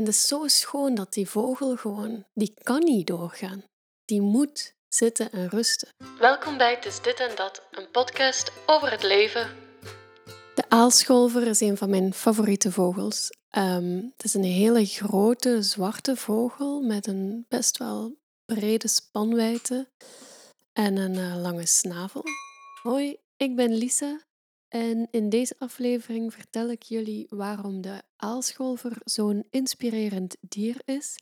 En het is zo schoon dat die vogel gewoon, die kan niet doorgaan. Die moet zitten en rusten. Welkom bij Het is dit en dat, een podcast over het leven. De aalscholver is een van mijn favoriete vogels. Ehm, het is een hele grote zwarte vogel met een best wel brede spanwijdte en een eh, lange snavel. Hoi, ik ben Lisa en in deze aflevering vertel ik jullie waarom de aalscholver zo'n inspirerend dier is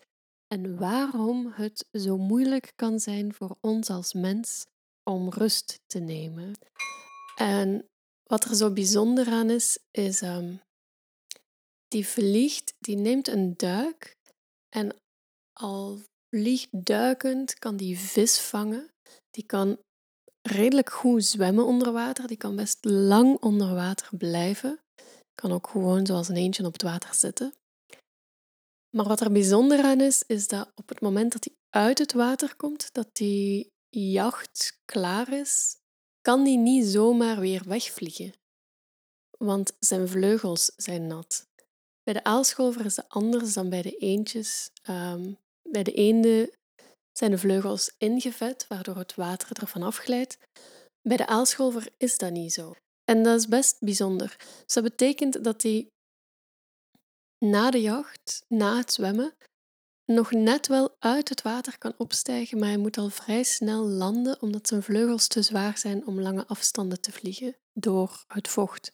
en waarom het zo moeilijk kan zijn voor ons als mens om rust te nemen. En wat er zo bijzonder aan is, is um, die vliegt, die neemt een duik en al vliegt duikend kan die vis vangen. Die kan redelijk goed zwemmen onder water. Die kan best lang onder water blijven. Kan ook gewoon zoals een eentje op het water zitten. Maar wat er bijzonder aan is, is dat op het moment dat hij uit het water komt, dat die jacht klaar is, kan hij niet zomaar weer wegvliegen. Want zijn vleugels zijn nat. Bij de aalscholver is het anders dan bij de eendjes. Um, bij de eenden zijn de vleugels ingevet, waardoor het water ervan afglijdt. Bij de aalscholver is dat niet zo. En dat is best bijzonder. Dus dat betekent dat hij na de jacht, na het zwemmen, nog net wel uit het water kan opstijgen, maar hij moet al vrij snel landen omdat zijn vleugels te zwaar zijn om lange afstanden te vliegen door het vocht.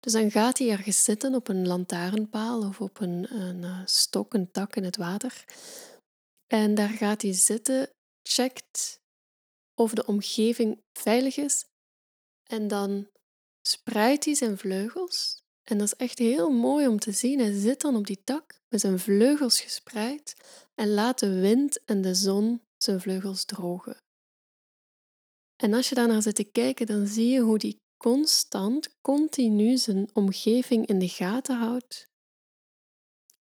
Dus dan gaat hij ergens zitten op een lantaarnpaal of op een, een eh, stok, een tak in het water. En daar gaat hij zitten, checkt of de omgeving veilig is. En dan spreidt hij zijn vleugels. En dat is echt heel mooi om te zien. Hij zit dan op die tak met zijn vleugels gespreid en laat de wind en de zon zijn vleugels drogen. En als je daarnaar zit te kijken, dan zie je hoe die constant, continu zijn omgeving in de gaten houdt.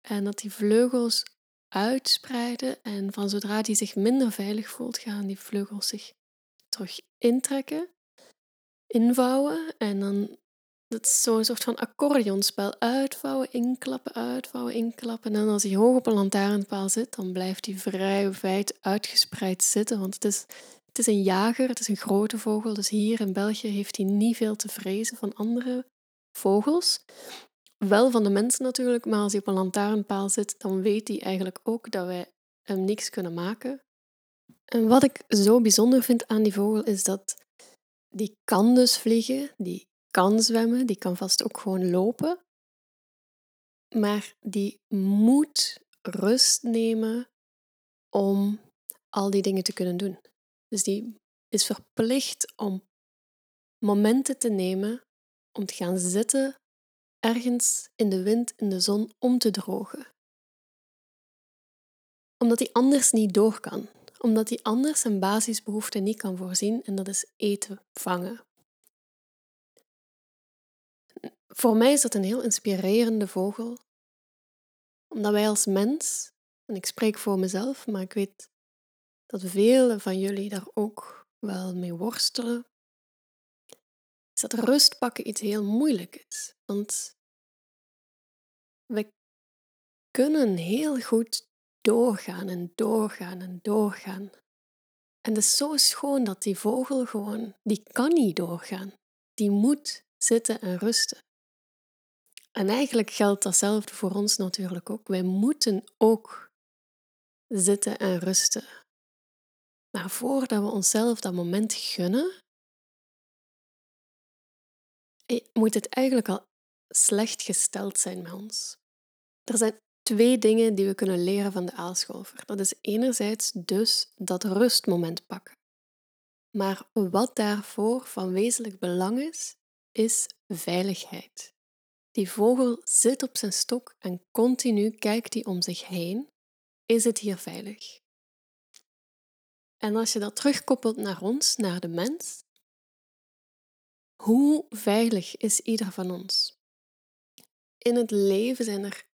En dat die vleugels uitspreiden en van zodra hij zich minder veilig voelt, gaan die vleugels zich terug intrekken, invouwen en dan dat is zo'n soort van accordeonspel. Uitvouwen, inklappen, uitvouwen, inklappen. En als hij hoog op een lantaarnpaal zit, dan blijft hij vrij wijd uitgespreid zitten. Want het is, het is een jager, het is een grote vogel. Dus hier in België heeft hij niet veel te vrezen van andere vogels. Wel van de mensen natuurlijk, maar als hij op een lantaarnpaal zit, dan weet hij eigenlijk ook dat wij hem niks kunnen maken. En wat ik zo bijzonder vind aan die vogel is dat die kan dus vliegen, die kan zwemmen, die kan vast ook gewoon lopen. Maar die moet rust nemen om al die dingen te kunnen doen. Dus die is verplicht om momenten te nemen om te gaan zitten ergens in de wind, in de zon, om te drogen. Omdat hij anders niet door kan. Omdat hij anders zijn basisbehoeften niet kan voorzien en dat is eten vangen. Voor mij is dat een heel inspirerende vogel, omdat wij als mens, en ik spreek voor mezelf, maar ik weet dat velen van jullie daar ook wel mee worstelen, is dat rust pakken iets heel moeilijk is. Want we kunnen heel goed doorgaan en doorgaan en doorgaan. En het is zo schoon dat die vogel gewoon, die kan niet doorgaan. Die moet zitten en rusten. En eigenlijk geldt datzelfde voor ons natuurlijk ook. Wij moeten ook zitten en rusten. Maar voordat we onszelf dat moment gunnen, moet het eigenlijk al slecht gesteld zijn met ons. Er zijn twee dingen die we kunnen leren van de aalscholver. Dat is enerzijds dus dat rustmoment pakken. Maar wat daarvoor van wezenlijk belang is, is veiligheid. Die vogel zit op zijn stok en continu kijkt hij om zich heen. Is het hier veilig? En als je dat terugkoppelt naar ons, naar de mens, hoe veilig is ieder van ons? In het leven zijn er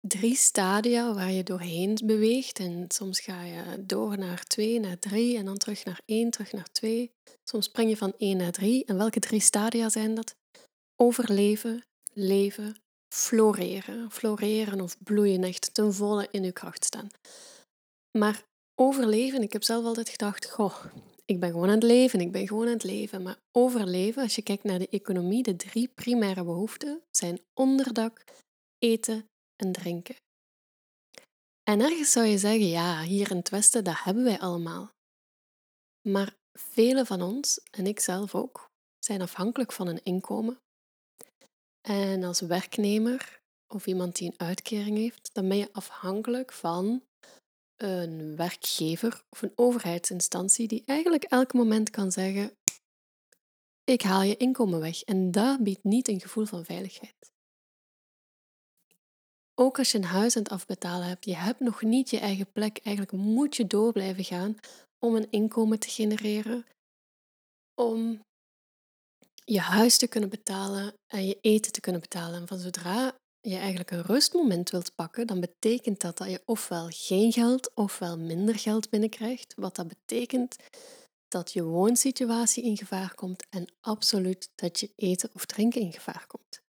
drie stadia waar je doorheen beweegt. En soms ga je door naar twee, naar drie en dan terug naar één, terug naar twee. Soms spring je van één naar drie. En welke drie stadia zijn dat? Overleven, leven, floreren. Floreren of bloeien, echt ten volle in uw kracht staan. Maar overleven, ik heb zelf altijd gedacht, goh, ik ben gewoon aan het leven, ik ben gewoon aan het leven. Maar overleven, als je kijkt naar de economie, de drie primaire behoeften zijn onderdak, eten en drinken. En ergens zou je zeggen, ja, hier in het Westen, dat hebben wij allemaal. Maar velen van ons, en ik zelf ook, zijn afhankelijk van een inkomen. En als werknemer of iemand die een uitkering heeft, dan ben je afhankelijk van een werkgever of een overheidsinstantie die eigenlijk elk moment kan zeggen: Ik haal je inkomen weg. En dat biedt niet een gevoel van veiligheid. Ook als je een huis aan het afbetalen hebt, je hebt nog niet je eigen plek. Eigenlijk moet je door blijven gaan om een inkomen te genereren, om je huis te kunnen betalen en je eten te kunnen betalen. En van zodra je eigenlijk een rustmoment wilt pakken, dan betekent dat dat je ofwel geen geld ofwel minder geld binnenkrijgt. Wat dat betekent dat je woonsituatie in gevaar komt en absoluut dat je eten of drinken in gevaar komt.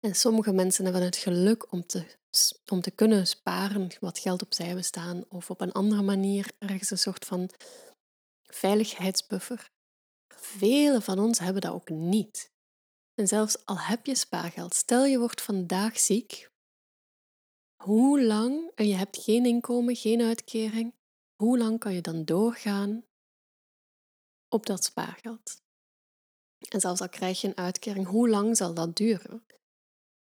En sommige mensen hebben het geluk om te, om te kunnen sparen, wat geld opzij hebben staan, of op een andere manier ergens een soort van veiligheidsbuffer. Velen van ons hebben dat ook niet. En zelfs al heb je spaargeld, stel je wordt vandaag ziek, hoe lang, en je hebt geen inkomen, geen uitkering, hoe lang kan je dan doorgaan op dat spaargeld? En zelfs al krijg je een uitkering, hoe lang zal dat duren?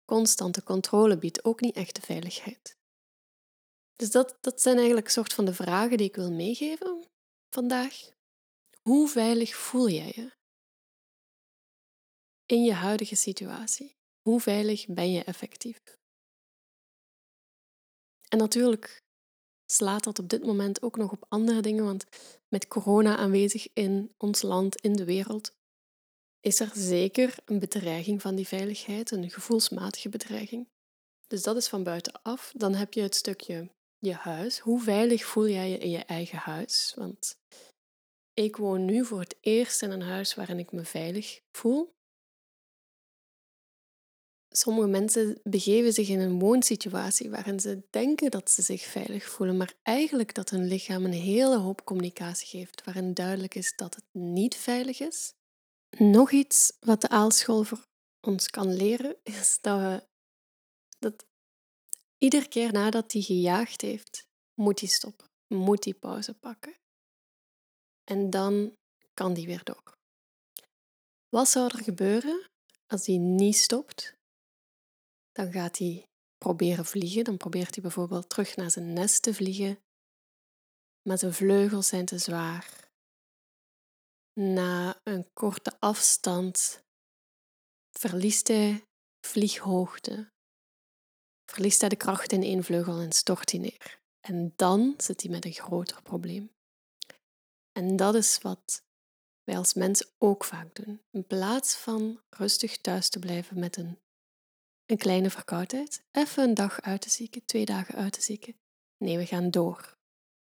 Constante controle biedt ook niet echte veiligheid. Dus dat, dat zijn eigenlijk soort van de vragen die ik wil meegeven vandaag. Hoe veilig voel jij je? In je huidige situatie? Hoe veilig ben je effectief? En natuurlijk slaat dat op dit moment ook nog op andere dingen, want met corona aanwezig in ons land, in de wereld, is er zeker een bedreiging van die veiligheid, een gevoelsmatige bedreiging. Dus dat is van buitenaf. Dan heb je het stukje je huis. Hoe veilig voel jij je in je eigen huis? Want ik woon nu voor het eerst in een huis waarin ik me veilig voel. Sommige mensen begeven zich in een woonsituatie waarin ze denken dat ze zich veilig voelen, maar eigenlijk dat hun lichaam een hele hoop communicatie geeft waarin duidelijk is dat het niet veilig is. Nog iets wat de aalschool voor ons kan leren is dat we dat iedere keer nadat hij gejaagd heeft, moet hij stoppen, moet hij pauze pakken. En dan kan die weer door. Wat zou er gebeuren als hij niet stopt dan gaat hij proberen vliegen. Dan probeert hij bijvoorbeeld terug naar zijn nest te vliegen. Maar zijn vleugels zijn te zwaar. Na een korte afstand verliest hij vlieghoogte. Verliest hij de kracht in één vleugel en stort hij neer. En dan zit hij met een groter probleem. En dat is wat wij als mensen ook vaak doen. In plaats van rustig thuis te blijven met een een kleine verkoudheid, even een dag uit te zieken, twee dagen uit te zieken. Nee, we gaan door.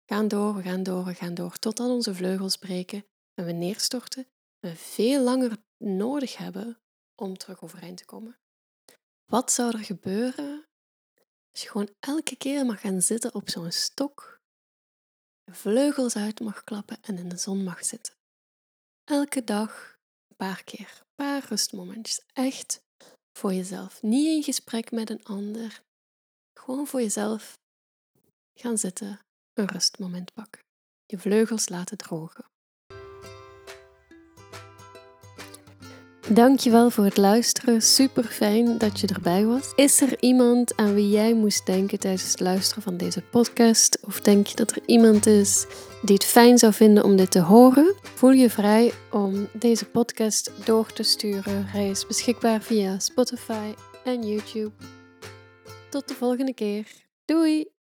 Gaan door, we gaan door, we gaan door, totdat onze vleugels breken en we neerstorten en we veel langer nodig hebben om terug overeind te komen. Wat zou er gebeuren als je gewoon elke keer mag gaan zitten op zo'n stok, vleugels uit mag klappen en in de zon mag zitten? Elke dag een paar keer, een paar rustmomentjes. Echt voor jezelf. Niet in gesprek met een ander. Gewoon voor jezelf gaan zitten, een rustmoment pakken. Je vleugels laten drogen. Dankjewel voor het luisteren. Super fijn dat je erbij was. Is er iemand aan wie jij moest denken tijdens het luisteren van deze podcast? Of denk je dat er iemand is die het fijn zou vinden om dit te horen? Voel je vrij om deze podcast door te sturen. Hij is beschikbaar via Spotify en YouTube. Tot de volgende keer. Doei!